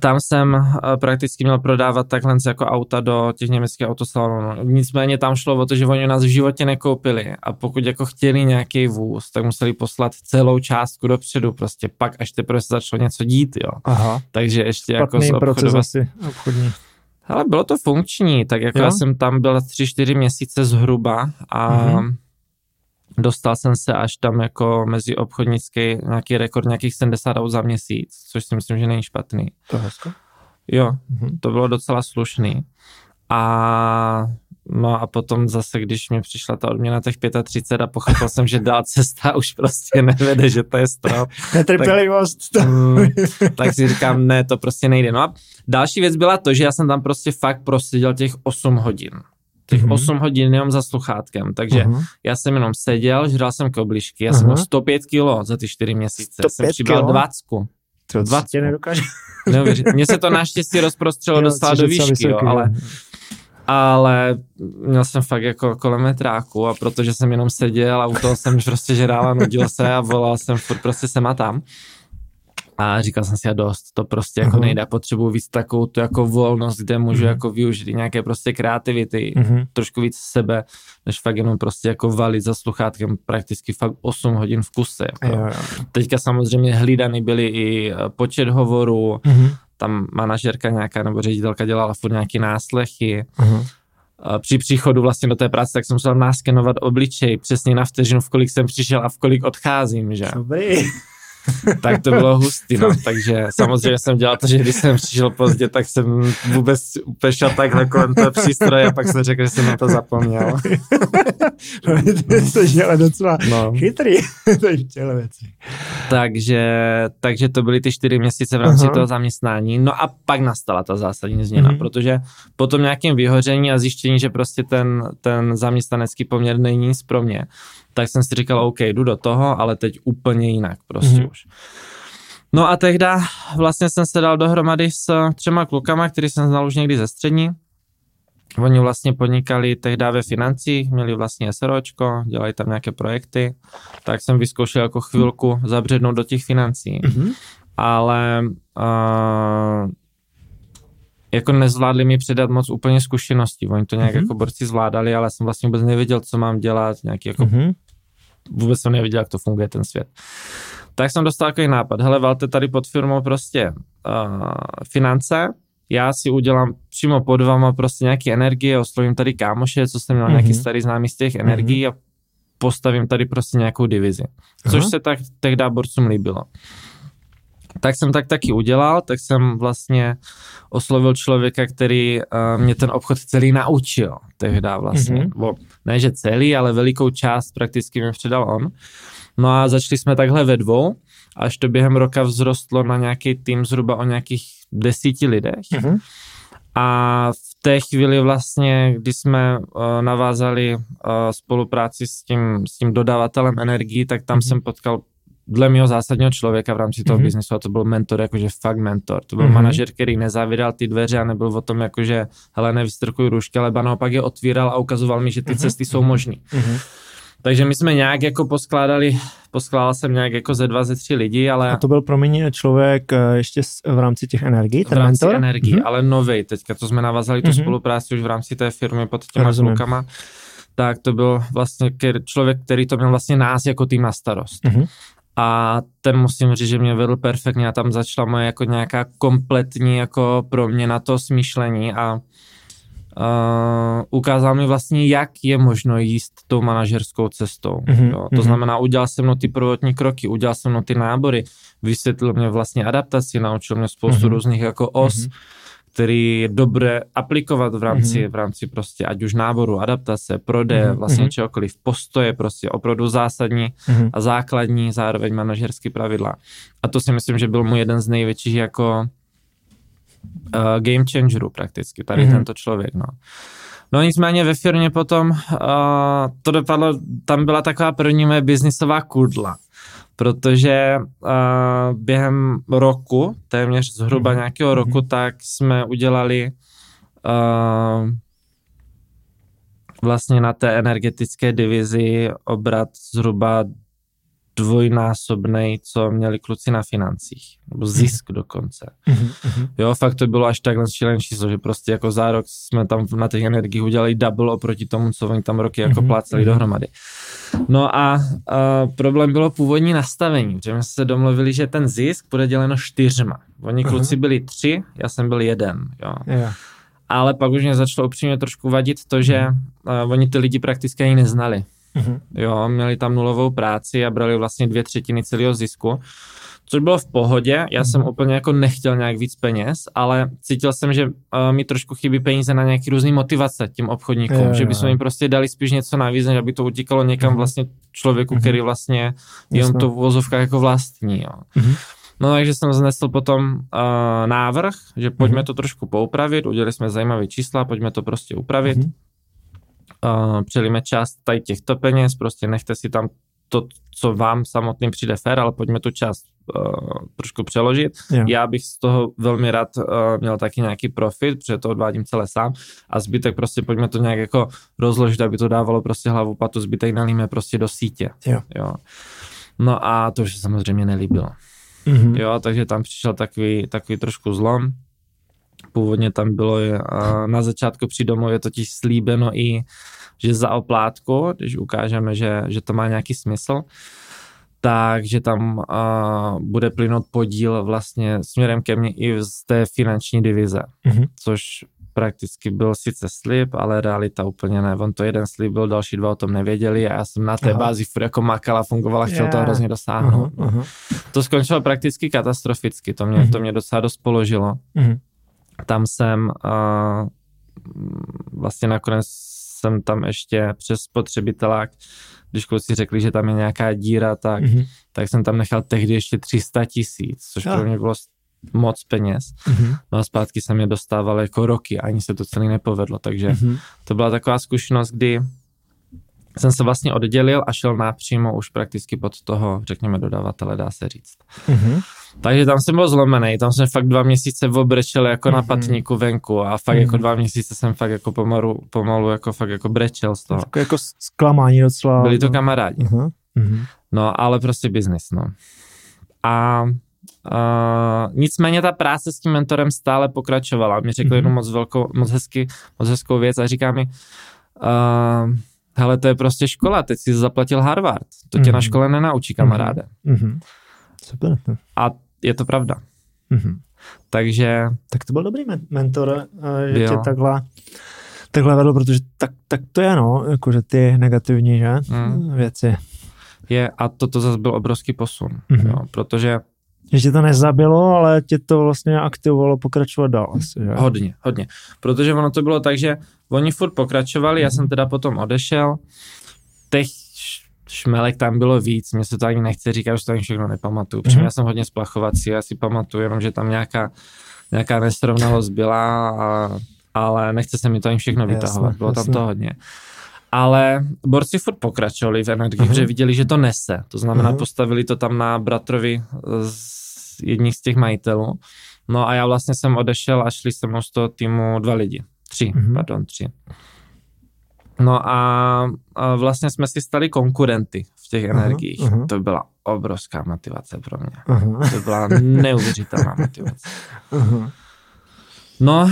Speaker 1: tam jsem eh, prakticky měl prodávat takhle jako auta do těch německých autosalonů. Nicméně tam šlo o to, že oni nás v životě nekoupili a pokud jako chtěli nějaký vůz, tak museli poslat celou částku dopředu prostě pak, až teprve se začalo něco dít, jo.
Speaker 2: Aha.
Speaker 1: Takže ještě Špatný jako
Speaker 2: proces asi obchodní.
Speaker 1: Ale bylo to funkční, tak jako jo? já jsem tam byl 3-4 měsíce zhruba a mm-hmm. dostal jsem se až tam jako mezi obchodnický nějaký rekord nějakých 70 aut za měsíc, což si myslím, že není špatný.
Speaker 2: To je hezko.
Speaker 1: Jo, mm-hmm. to bylo docela slušný. A No a potom zase, když mi přišla ta odměna těch 35 a pochopil jsem, že dál cesta už prostě nevede, že to je strop.
Speaker 2: Netrpělivost.
Speaker 1: Tak, mm, tak si říkám, ne, to prostě nejde. No a další věc byla to, že já jsem tam prostě fakt proseděl těch 8 hodin. Těch mm-hmm. 8 hodin jenom za sluchátkem, takže mm-hmm. já jsem jenom seděl, žral jsem koblišky, já mm-hmm. jsem měl 105 kilo za ty 4 měsíce, jsem přibral 20.
Speaker 2: To 20. nedokáže.
Speaker 1: Mně se to naštěstí rozprostřelo dostala do výšky, jo, ale ale měl jsem fakt jako kolem metráku a protože jsem jenom seděl a u toho jsem prostě žrál a nudil se a volal jsem furt prostě sem a tam. A říkal jsem si, a dost, to prostě jako uh-huh. nejde, potřebuji víc takovou tu jako volnost, kde můžu uh-huh. jako využít nějaké prostě kreativity, uh-huh. trošku víc sebe, než fakt jenom prostě jako valit za sluchátkem prakticky fakt 8 hodin v kuse. Jako. Jo, jo. Teďka samozřejmě hlídaný byly i počet hovorů, uh-huh tam manažerka nějaká nebo ředitelka dělala furt nějaký náslechy. Uh-huh. Při příchodu vlastně do té práce, tak jsem musel náskenovat obličej přesně na vteřinu, v kolik jsem přišel a v kolik odcházím, že?
Speaker 2: Dobrý.
Speaker 1: tak to bylo hustý, no. takže samozřejmě jsem dělal to, že když jsem přišel pozdě, tak jsem vůbec úplně šel takhle kolem toho přístroje a pak jsem řekl, že jsem na to zapomněl.
Speaker 2: no, ty jsi ale docela no. chytrý v těle věci.
Speaker 1: Takže, takže to byly ty čtyři měsíce v rámci uh-huh. toho zaměstnání. No a pak nastala ta zásadní změna, uh-huh. protože po tom nějakém vyhoření a zjištění, že prostě ten, ten zaměstnanecký poměr není nic pro mě, tak jsem si říkal, OK, jdu do toho, ale teď úplně jinak prostě mm-hmm. už. No a tehdy vlastně jsem se dal dohromady s třema klukama, který jsem znal už někdy ze střední. Oni vlastně podnikali tehdy ve financích, měli vlastně SROčko, dělali tam nějaké projekty, tak jsem vyzkoušel jako chvilku zabřednout do těch financí. Mm-hmm. Ale uh, jako nezvládli mi předat moc úplně zkušeností. Oni to nějak mm-hmm. jako borci zvládali, ale jsem vlastně vůbec nevěděl, co mám dělat, nějaký jako mm-hmm vůbec jsem neviděl, jak to funguje ten svět. Tak jsem dostal takový nápad, hele, valte tady pod firmou prostě uh, finance, já si udělám přímo pod vama prostě nějaké energie, oslovím tady kámoše, co jsem měl mm-hmm. nějaký starý známý z těch mhm. energií mm-hmm. a postavím tady prostě nějakou divizi. Což Aha. se tak tehdy borcům líbilo. Tak jsem tak taky udělal, tak jsem vlastně oslovil člověka, který uh, mě ten obchod celý naučil tehdy vlastně. Mm-hmm. Bo, ne, že celý, ale velikou část prakticky mi předal on. No a začali jsme takhle ve dvou, až to během roka vzrostlo na nějaký tým zhruba o nějakých desíti lidech. Mm-hmm. A v té chvíli vlastně, kdy jsme uh, navázali uh, spolupráci s tím, s tím dodavatelem energií, tak tam mm-hmm. jsem potkal dle mého zásadního člověka v rámci toho mm-hmm. biznesu a to byl mentor, jakože fakt mentor. To byl mm-hmm. manažer, který nezavíral ty dveře a nebyl o tom jakože hele nevystrkuj růžky, ale naopak je otvíral a ukazoval mi, že ty mm-hmm. cesty jsou možné. Mm-hmm. Takže my jsme nějak jako poskládali, poskládal jsem nějak jako ze dva, ze tři lidi, ale...
Speaker 2: A to byl pro mě člověk eh, ještě v rámci těch energií, ten
Speaker 1: V rámci
Speaker 2: mentor?
Speaker 1: energií, mm-hmm. ale nový teďka, to jsme navazali tu mm-hmm. spolupráci už v rámci té firmy pod těma zvukama tak to byl vlastně člověk, který to měl vlastně nás jako tým na starost. Mm-hmm a ten musím říct, že mě vedl perfektně a tam začala moje jako nějaká kompletní jako proměna to smýšlení a uh, ukázal mi vlastně, jak je možno jíst tou manažerskou cestou. Mm-hmm, jo. To mm-hmm. znamená, udělal jsem mnou ty prvotní kroky, udělal jsem mnou ty nábory, vysvětlil mě vlastně adaptaci, naučil mě spoustu mm-hmm. různých jako os, mm-hmm který je dobré aplikovat v rámci, mm-hmm. v rámci prostě ať už náboru, adaptace, prodeje, mm-hmm. vlastně mm-hmm. čehokoliv, postoje prostě opravdu zásadní mm-hmm. a základní, zároveň manažerský pravidla. A to si myslím, že byl mu jeden z největších jako uh, game changerů prakticky, tady mm-hmm. tento člověk, no. No nicméně ve firmě potom uh, to dopadlo, tam byla taková první moje biznisová kudla protože uh, během roku, téměř zhruba mm-hmm. nějakého roku, mm-hmm. tak jsme udělali uh, vlastně na té energetické divizi obrat zhruba dvojnásobný, co měli kluci na financích, nebo mhm. zisk dokonce. Jo, fakt to bylo až takhle šílené číslo, že prostě jako za rok jsme tam na těch energiích udělali double oproti tomu, co oni tam roky jako pláceli mhm. dohromady. No a, a problém bylo původní nastavení, že jsme se domluvili, že ten zisk bude děleno čtyřma. Oni kluci uh-huh. byli tři, já jsem byl jeden. Jo. Yeah. Ale pak už mě začalo upřímně trošku vadit to, že uh, oni ty lidi prakticky ani neznali. Mm-hmm. Jo, měli tam nulovou práci a brali vlastně dvě třetiny celého zisku, což bylo v pohodě. Já jsem úplně jako nechtěl nějak víc peněz, ale cítil jsem, že uh, mi trošku chybí peníze na nějaký různý motivace tím obchodníkům, je, že bychom jim prostě dali spíš něco navíc, než aby to utíkalo někam mm-hmm. vlastně člověku, mm-hmm. který vlastně jenom to v vozovkách jako vlastní. Jo. Mm-hmm. No takže jsem znesl potom uh, návrh, že pojďme mm-hmm. to trošku poupravit, udělali jsme zajímavé čísla, pojďme to prostě upravit. Mm-hmm uh, přelíme část tady těchto peněz, prostě nechte si tam to, co vám samotným přijde fér, ale pojďme tu část uh, trošku přeložit. Jo. Já bych z toho velmi rád uh, měl taky nějaký profit, protože to odvádím celé sám a zbytek prostě pojďme to nějak jako rozložit, aby to dávalo prostě hlavu patu, zbytek nalíme prostě do sítě. Jo. jo. No a to už se samozřejmě nelíbilo. Mm-hmm. Jo, takže tam přišel takový, takový trošku zlom. Původně tam bylo uh, na začátku při domově totiž slíbeno i, že za oplátku, když ukážeme, že, že to má nějaký smysl, takže tam uh, bude plynout podíl vlastně směrem ke mně i z té finanční divize, mm-hmm. což prakticky byl sice slib, ale realita úplně ne. On to jeden slib byl, další dva o tom nevěděli a já jsem na té Aha. bázi furt jako makala, fungovala, chtěl yeah. to hrozně dosáhnout. Uh-huh, uh-huh. To skončilo prakticky katastroficky, to mě, uh-huh. to mě docela dost položilo. Uh-huh tam jsem uh, vlastně nakonec jsem tam ještě přes spotřebitelák, když kluci řekli, že tam je nějaká díra, tak, mm-hmm. tak jsem tam nechal tehdy ještě 300 tisíc, což ja. pro mě bylo moc peněz. Mm-hmm. No a zpátky jsem je dostával jako roky, ani se to celý nepovedlo, takže mm-hmm. to byla taková zkušenost, kdy jsem se vlastně oddělil a šel napřímo už prakticky pod toho, řekněme, dodavatele, dá se říct. Mm-hmm. Takže tam jsem byl zlomený, tam jsem fakt dva měsíce obrečel jako mm-hmm. na mhm. patníku venku a fakt mm-hmm. jako mhm. dva měsíce jsem fakt jako pomalu, pomalu jako fakt jako brečel z toho.
Speaker 2: Jako, jako zklamání docela.
Speaker 1: Byli to kamarádi. Mm-hmm. No, ale prostě biznis, no. A Uh, nicméně ta práce s tím mentorem stále pokračovala. Mi řekl mm-hmm. jednu moc velkou, moc, hezky, moc hezkou věc a říká mi, uh, hele, to je prostě škola, teď si zaplatil Harvard, to tě mm-hmm. na škole nenaučí, kamaráde. Mm-hmm.
Speaker 2: Super.
Speaker 1: A je to pravda. Mm-hmm. Takže...
Speaker 2: Tak to byl dobrý mentor, eh, že jo. tě takhle, takhle vedl, protože tak, tak to je, no, jakože ty negativní, že, mm. věci.
Speaker 1: Je, a toto zase byl obrovský posun, mm-hmm. jo, protože
Speaker 2: že tě to nezabilo, ale tě to vlastně aktivovalo pokračovat dál. Asi, že?
Speaker 1: Hodně, hodně. Protože ono to bylo tak, že oni furt pokračovali, já jsem teda potom odešel, těch šmelek tam bylo víc, mě se to ani nechce říkat, že to ani všechno nepamatuju, protože mm-hmm. já jsem hodně splachovací, já si pamatuju jenom, že tam nějaká, nějaká nesrovnalost byla, a, ale nechce se mi to ani všechno vytahovat, bylo jasně. tam to hodně. Ale borci furt pokračovali v energii, uh-huh. protože viděli, že to nese. To znamená, uh-huh. postavili to tam na bratrovi z jedních z těch majitelů. No a já vlastně jsem odešel a šli se mnou z toho týmu dva lidi. Tři, uh-huh. pardon, tři. No a, a vlastně jsme si stali konkurenty v těch energiích. Uh-huh. To byla obrovská motivace pro mě. Uh-huh. To byla neuvěřitelná motivace. Uh-huh. No,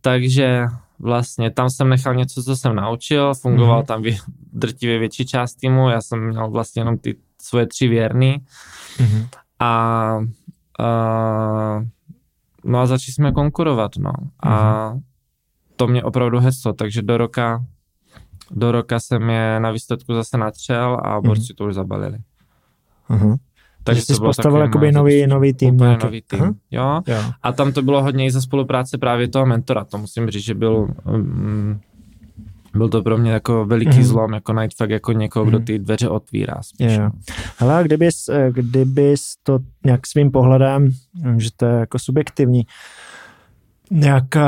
Speaker 1: takže vlastně tam jsem nechal něco, co jsem naučil, fungoval mm-hmm. tam vě, drtivě větší část týmu, já jsem měl vlastně jenom ty svoje tři věrný mm-hmm. a, a no a začali jsme konkurovat, no a mm-hmm. to mě opravdu heclo, takže do roka do roka jsem je na výsledku zase natřel a borci mm-hmm. to už zabalili.
Speaker 2: Mm-hmm.
Speaker 1: Takže
Speaker 2: jsi postavil jakoby nový, nový tým.
Speaker 1: Úplně
Speaker 2: nějaký.
Speaker 1: nový tým,
Speaker 2: Aha.
Speaker 1: jo.
Speaker 2: Jo.
Speaker 1: A tam to bylo hodně i za spolupráce právě toho mentora, to musím říct, že byl, um, byl to pro mě jako veliký
Speaker 2: Mhm.
Speaker 1: mm. zlom, jako najít fakt jako někoho, kdo ty dveře otvírá spíš.
Speaker 2: Jo. Hele, a kdybys, eh, kdybys to nějak svým pohledem, že to je jako subjektivní, nějak eh,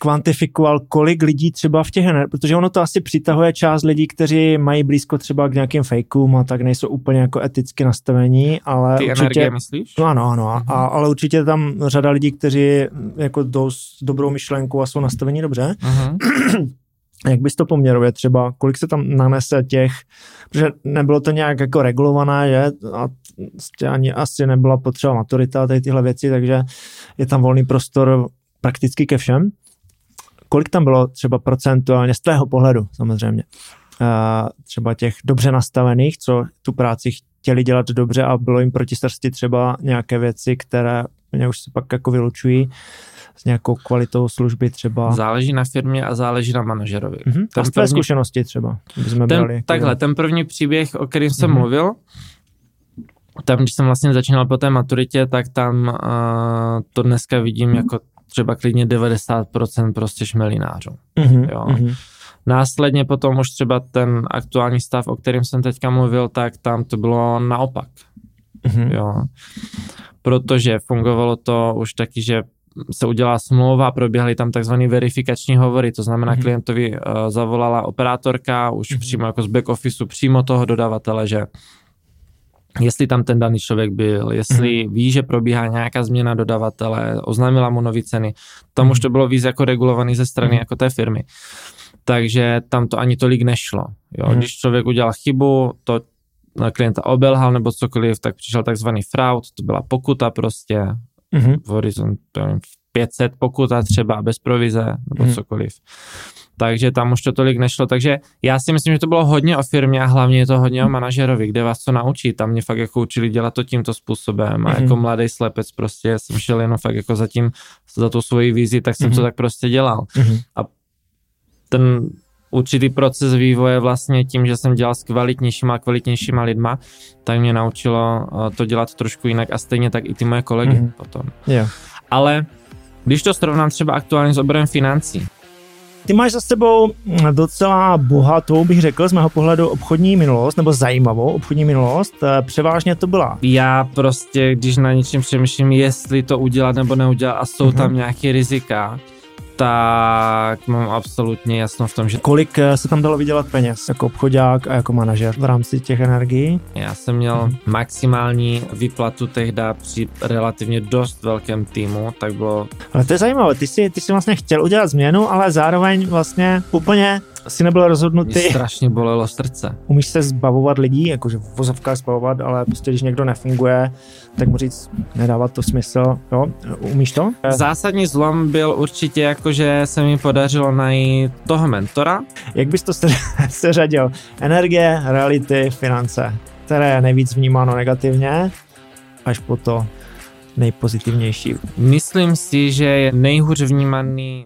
Speaker 2: kvantifikoval, kolik lidí třeba v těch, protože ono to asi přitahuje část lidí, kteří mají blízko třeba k nějakým fakeům a tak nejsou úplně jako eticky nastavení, ale
Speaker 1: Ty
Speaker 2: určitě...
Speaker 1: energie myslíš?
Speaker 2: No ano, ano, a, a, ale určitě tam řada lidí, kteří jako jdou s dobrou myšlenkou a jsou nastavení dobře.
Speaker 1: Mhm.
Speaker 2: Jak bys to poměrově třeba, kolik se tam nanese těch, protože nebylo to nějak jako regulované, že? A prostě ani asi nebyla potřeba maturita a tady tyhle věci, takže je tam volný prostor prakticky ke všem. Kolik tam bylo třeba procentuálně z tvého pohledu samozřejmě? A třeba těch dobře nastavených, co tu práci chtěli dělat dobře a bylo jim proti srsti třeba nějaké věci, které mě už se pak jako vylučují s nějakou kvalitou služby třeba.
Speaker 1: Záleží na firmě a záleží na manažerovi.
Speaker 2: Mhm. A z tvé
Speaker 1: první-
Speaker 2: zkušenosti třeba, kdybychom
Speaker 1: Ten,
Speaker 2: brali. jako-
Speaker 1: takhle, ten první příběh, o kterým jsem
Speaker 2: Mhm.
Speaker 1: mluvil, tam, když jsem vlastně začínal po té maturitě, tak tam uh, to dneska vidím jako třeba klidně 90% prostě šmelinářů.
Speaker 2: Mhm,
Speaker 1: jo.
Speaker 2: mhm.
Speaker 1: Následně potom už třeba ten aktuální stav, o kterém jsem teďka mluvil, tak tam to bylo naopak.
Speaker 2: Mhm.
Speaker 1: Jo. Protože fungovalo to už taky, že se udělala smlouva, proběhly tam takzvané verifikační hovory, to znamená,
Speaker 2: Mhm.
Speaker 1: mm-hmm. klientovi uh, zavolala operátorka už
Speaker 2: Mhm.
Speaker 1: mm-hmm. přímo jako z back officeu, přímo toho dodavatele, že jestli tam ten daný člověk byl, jestli
Speaker 2: Mhm.
Speaker 1: mm-hmm. ví, že probíhá nějaká změna dodavatele, oznámila mu nový ceny. Tam mm-hmm. už to bylo víc jako regulovaný ze strany
Speaker 2: Mhm.
Speaker 1: jako té firmy. Takže tam to ani tolik nešlo. Jo?
Speaker 2: Mhm.
Speaker 1: Když člověk udělal chybu, to na klienta obelhal nebo cokoliv, tak přišel takzvaný fraud, to byla pokuta prostě,
Speaker 2: Mhm.
Speaker 1: v horizontu 500 pokuta třeba bez provize nebo
Speaker 2: Mhm.
Speaker 1: hmm. cokoliv. Takže tam už to tolik nešlo, takže já si myslím, že to bylo hodně o firmě a hlavně je to hodně o manažerovi, kde vás to naučí. Tam mě fakt jako učili dělat to tímto způsobem a
Speaker 2: Mhm.
Speaker 1: jako mladý slepec prostě jsem šel jenom fakt jako za tím, za tu svoji vizi, tak jsem
Speaker 2: Mhm.
Speaker 1: to tak prostě dělal.
Speaker 2: Mhm.
Speaker 1: Ten určitý proces vývoje vlastně tím, že jsem dělal s kvalitnějšíma a kvalitnějšíma lidma, tak mě naučilo eh, to dělat trošku jinak a stejně tak i ty moje kolegy
Speaker 2: Mhm.
Speaker 1: potom.
Speaker 2: Jo.
Speaker 1: Ale když to srovnám třeba aktuálně s oborem financí,
Speaker 2: Ty máš za sebou docela bohatou, bych řekl, z mého pohledu obchodní minulost, nebo zajímavou obchodní minulost. Eh, Převážně to byla.
Speaker 1: já prostě, když na něčem přemýšlím, jestli to udělat nebo neudělat a jsou
Speaker 2: Mhm.
Speaker 1: tam nějaké rizika, tak mám absolutně jasno v tom, že
Speaker 2: Kolik eh, se tam dalo vydělat peněz jako obchodák a jako manažer v rámci těch energií?
Speaker 1: já jsem měl maximální výplatu tehdy při relativně dost velkém týmu, tak bylo
Speaker 2: Ale to je zajímavé, ty jsi, ty jsi vlastně chtěl udělat změnu, ale zároveň vlastně úplně si nebyl
Speaker 1: mě
Speaker 2: rozhodnutý.
Speaker 1: strašně bolelo srdce.
Speaker 2: Umíš se zbavovat lidí, jakože v vozovkách zbavovat, ale prostě když někdo nefunguje, tak mu říct, nedává to smysl. Jo? Umíš to?
Speaker 1: Zásadní zlom byl určitě jako, že se mi podařilo najít toho mentora,
Speaker 2: Jak bys to se- seřadil? Energie, reality, finance. Které je nejvíc vnímáno negativně, až po to nejpozitivnější.
Speaker 1: Myslím si, že je nejhůř vnímaný